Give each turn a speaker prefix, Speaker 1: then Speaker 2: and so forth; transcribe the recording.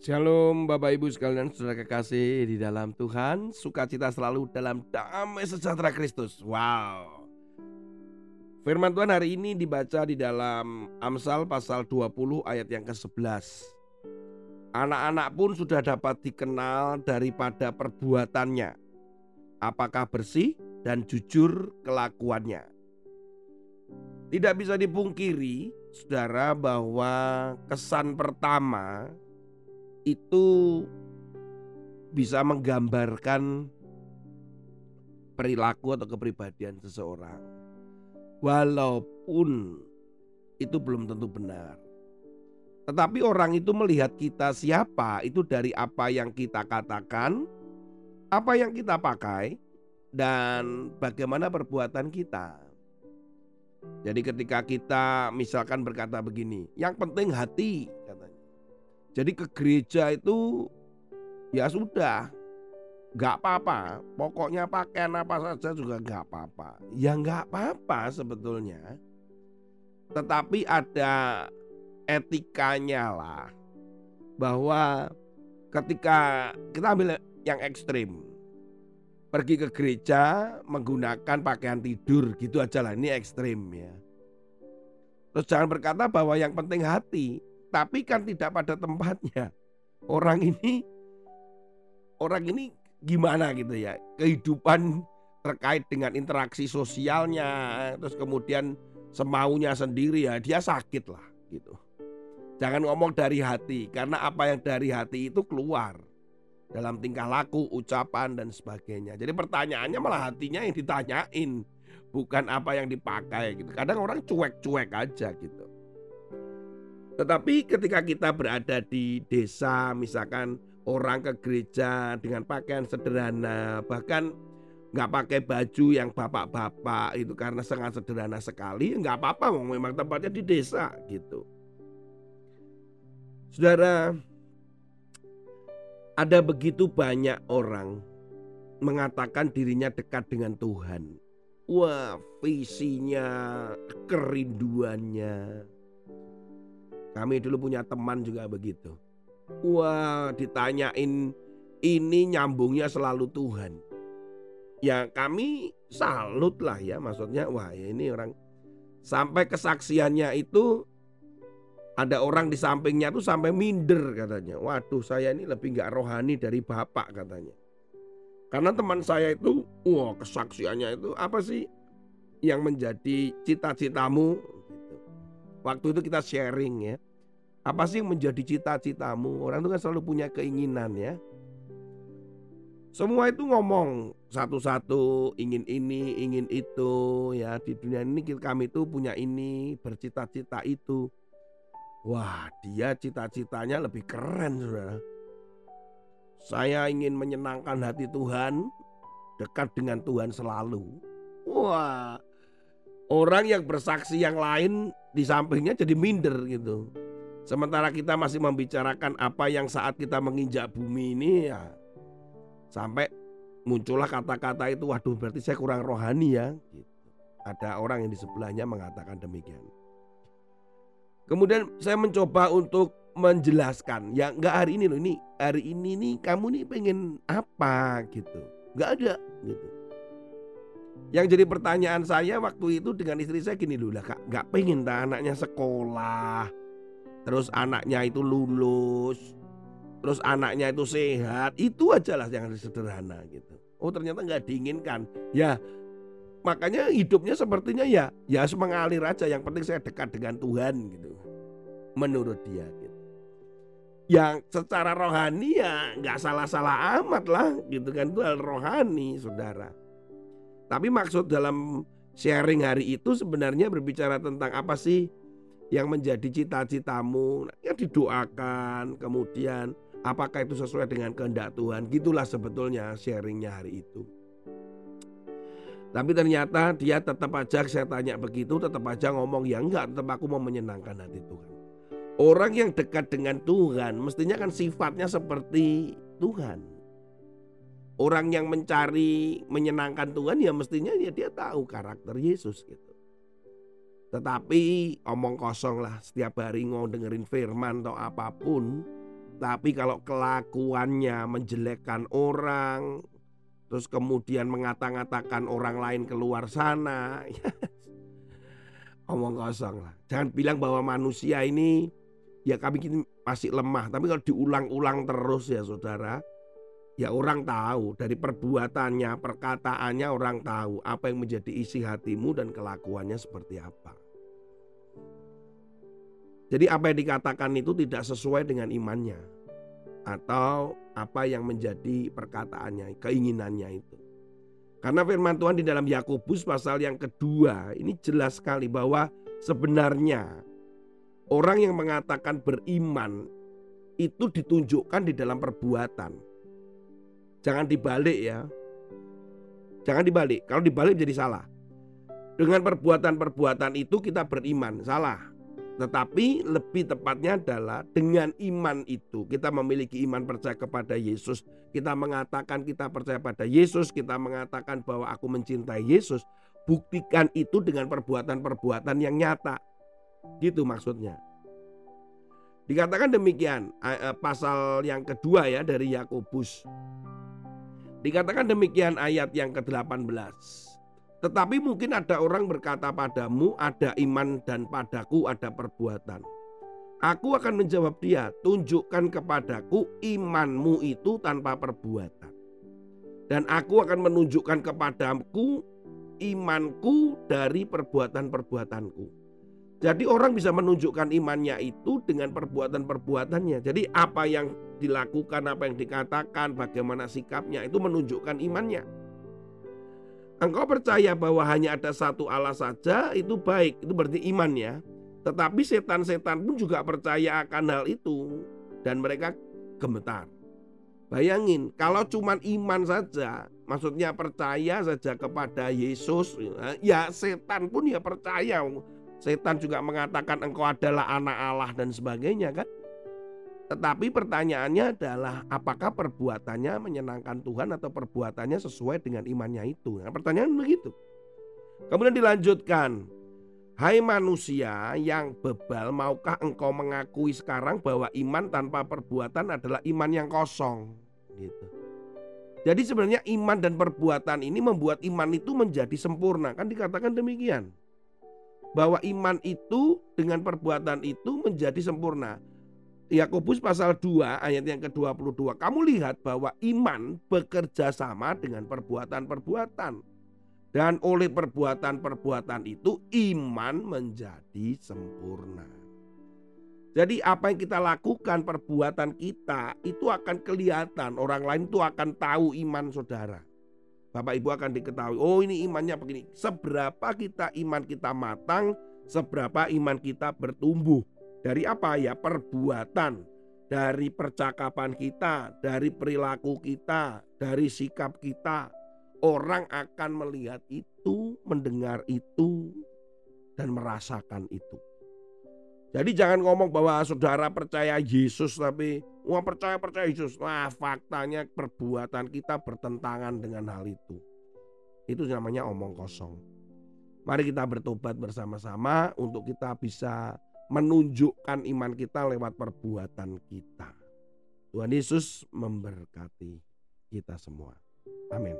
Speaker 1: Shalom Bapak Ibu sekalian saudara kekasih di dalam Tuhan. Sukacita selalu dalam damai sejahtera Kristus. Wow. Firman Tuhan hari ini dibaca di dalam Amsal pasal 20 ayat yang ke-11 Anak-anak pun sudah dapat dikenal daripada perbuatannya. Apakah bersih dan jujur kelakuannya? Tidak bisa dipungkiri saudara bahwa kesan pertama itu bisa menggambarkan perilaku atau kepribadian seseorang. Walaupun itu belum tentu benar. Tetapi orang itu melihat kita siapa itu dari apa yang kita katakan, apa yang kita pakai, dan bagaimana perbuatan kita. Jadi ketika kita misalkan berkata begini, yang penting hati jadi ke gereja itu ya sudah nggak apa-apa. Pokoknya pakaian apa saja juga nggak apa-apa. Ya nggak apa-apa sebetulnya. Tetapi ada etikanya lah. Bahwa ketika kita ambil yang ekstrim. Pergi ke gereja menggunakan pakaian tidur gitu aja lah. Ini ekstrim ya. Terus jangan berkata bahwa yang penting hati tapi kan tidak pada tempatnya. Orang ini orang ini gimana gitu ya? Kehidupan terkait dengan interaksi sosialnya, terus kemudian semaunya sendiri ya dia sakit lah gitu. Jangan ngomong dari hati karena apa yang dari hati itu keluar dalam tingkah laku, ucapan dan sebagainya. Jadi pertanyaannya malah hatinya yang ditanyain, bukan apa yang dipakai gitu. Kadang orang cuek-cuek aja gitu. Tetapi ketika kita berada di desa, misalkan orang ke gereja dengan pakaian sederhana, bahkan nggak pakai baju yang bapak-bapak itu karena sangat sederhana sekali, nggak apa-apa, memang tempatnya di desa gitu. Saudara, ada begitu banyak orang mengatakan dirinya dekat dengan Tuhan. Wah, visinya, kerinduannya, kami dulu punya teman juga begitu. Wah, ditanyain ini nyambungnya selalu Tuhan. Ya kami salut lah ya maksudnya wah ya ini orang sampai kesaksiannya itu ada orang di sampingnya tuh sampai minder katanya. Waduh saya ini lebih nggak rohani dari bapak katanya. Karena teman saya itu wah kesaksiannya itu apa sih yang menjadi cita-citamu Waktu itu kita sharing ya. Apa sih yang menjadi cita-citamu? Orang itu kan selalu punya keinginan ya. Semua itu ngomong satu-satu ingin ini, ingin itu ya. Di dunia ini kami itu punya ini, bercita-cita itu. Wah, dia cita-citanya lebih keren Saudara. Saya ingin menyenangkan hati Tuhan, dekat dengan Tuhan selalu. Wah, orang yang bersaksi yang lain di sampingnya jadi minder gitu. Sementara kita masih membicarakan apa yang saat kita menginjak bumi ini ya sampai muncullah kata-kata itu waduh berarti saya kurang rohani ya gitu. Ada orang yang di sebelahnya mengatakan demikian. Kemudian saya mencoba untuk menjelaskan ya nggak hari ini loh ini hari ini nih kamu nih pengen apa gitu nggak ada gitu yang jadi pertanyaan saya waktu itu dengan istri saya gini dulu lah kak, nggak pengen tak anaknya sekolah, terus anaknya itu lulus, terus anaknya itu sehat, itu aja lah yang sederhana gitu. Oh ternyata nggak diinginkan, ya makanya hidupnya sepertinya ya ya mengalir aja. Yang penting saya dekat dengan Tuhan gitu, menurut dia. Gitu. Yang secara rohani ya nggak salah-salah amat lah gitu kan itu hal rohani saudara. Tapi maksud dalam sharing hari itu sebenarnya berbicara tentang apa sih yang menjadi cita-citamu? Yang didoakan kemudian apakah itu sesuai dengan kehendak Tuhan? Gitulah sebetulnya sharingnya hari itu. Tapi ternyata dia tetap aja saya tanya begitu tetap aja ngomong ya enggak tetap aku mau menyenangkan hati Tuhan. Orang yang dekat dengan Tuhan mestinya kan sifatnya seperti Tuhan orang yang mencari menyenangkan Tuhan ya mestinya ya dia tahu karakter Yesus gitu. Tetapi omong kosong lah setiap hari ngomong dengerin firman atau apa pun Tapi kalau kelakuannya menjelekkan orang, terus kemudian mengata-ngatakan orang lain keluar sana, ya, omong kosong lah. Jangan bilang bahwa manusia ini ya kami masih lemah, tapi kalau diulang-ulang terus ya saudara, ya orang tahu dari perbuatannya, perkataannya orang tahu apa yang menjadi isi hatimu dan kelakuannya seperti apa. Jadi apa yang dikatakan itu tidak sesuai dengan imannya atau apa yang menjadi perkataannya, keinginannya itu. Karena firman Tuhan di dalam Yakobus pasal yang kedua ini jelas sekali bahwa sebenarnya orang yang mengatakan beriman itu ditunjukkan di dalam perbuatan. Jangan dibalik ya. Jangan dibalik. Kalau dibalik jadi salah. Dengan perbuatan-perbuatan itu kita beriman, salah. Tetapi lebih tepatnya adalah dengan iman itu kita memiliki iman percaya kepada Yesus. Kita mengatakan kita percaya pada Yesus, kita mengatakan bahwa aku mencintai Yesus. Buktikan itu dengan perbuatan-perbuatan yang nyata. Gitu maksudnya. Dikatakan demikian pasal yang kedua ya dari Yakobus. Dikatakan demikian ayat yang ke-18. Tetapi mungkin ada orang berkata padamu, "Ada iman, dan padaku ada perbuatan." Aku akan menjawab dia, "Tunjukkan kepadaku imanmu itu tanpa perbuatan." Dan aku akan menunjukkan kepadaku imanku dari perbuatan-perbuatanku. Jadi orang bisa menunjukkan imannya itu dengan perbuatan-perbuatannya. Jadi apa yang dilakukan, apa yang dikatakan, bagaimana sikapnya itu menunjukkan imannya. Engkau percaya bahwa hanya ada satu Allah saja itu baik, itu berarti iman ya. Tetapi setan-setan pun juga percaya akan hal itu dan mereka gemetar. Bayangin, kalau cuma iman saja, maksudnya percaya saja kepada Yesus, ya setan pun ya percaya. Setan juga mengatakan engkau adalah anak Allah dan sebagainya kan. Tetapi pertanyaannya adalah apakah perbuatannya menyenangkan Tuhan atau perbuatannya sesuai dengan imannya itu? Nah, pertanyaan begitu. Kemudian dilanjutkan, Hai manusia yang bebal, maukah engkau mengakui sekarang bahwa iman tanpa perbuatan adalah iman yang kosong? Gitu. Jadi sebenarnya iman dan perbuatan ini membuat iman itu menjadi sempurna. Kan dikatakan demikian. Bahwa iman itu dengan perbuatan itu menjadi sempurna. Yakobus pasal 2 ayat yang ke-22. Kamu lihat bahwa iman bekerja sama dengan perbuatan-perbuatan. Dan oleh perbuatan-perbuatan itu iman menjadi sempurna. Jadi apa yang kita lakukan perbuatan kita itu akan kelihatan. Orang lain itu akan tahu iman saudara. Bapak Ibu akan diketahui, oh ini imannya begini. Seberapa kita iman kita matang, seberapa iman kita bertumbuh. Dari apa ya? Perbuatan, dari percakapan kita, dari perilaku kita, dari sikap kita. Orang akan melihat itu, mendengar itu, dan merasakan itu. Jadi jangan ngomong bahwa saudara percaya Yesus tapi wah percaya percaya Yesus. Nah faktanya perbuatan kita bertentangan dengan hal itu. Itu namanya omong kosong. Mari kita bertobat bersama-sama untuk kita bisa menunjukkan iman kita lewat perbuatan kita. Tuhan Yesus memberkati kita semua. Amin.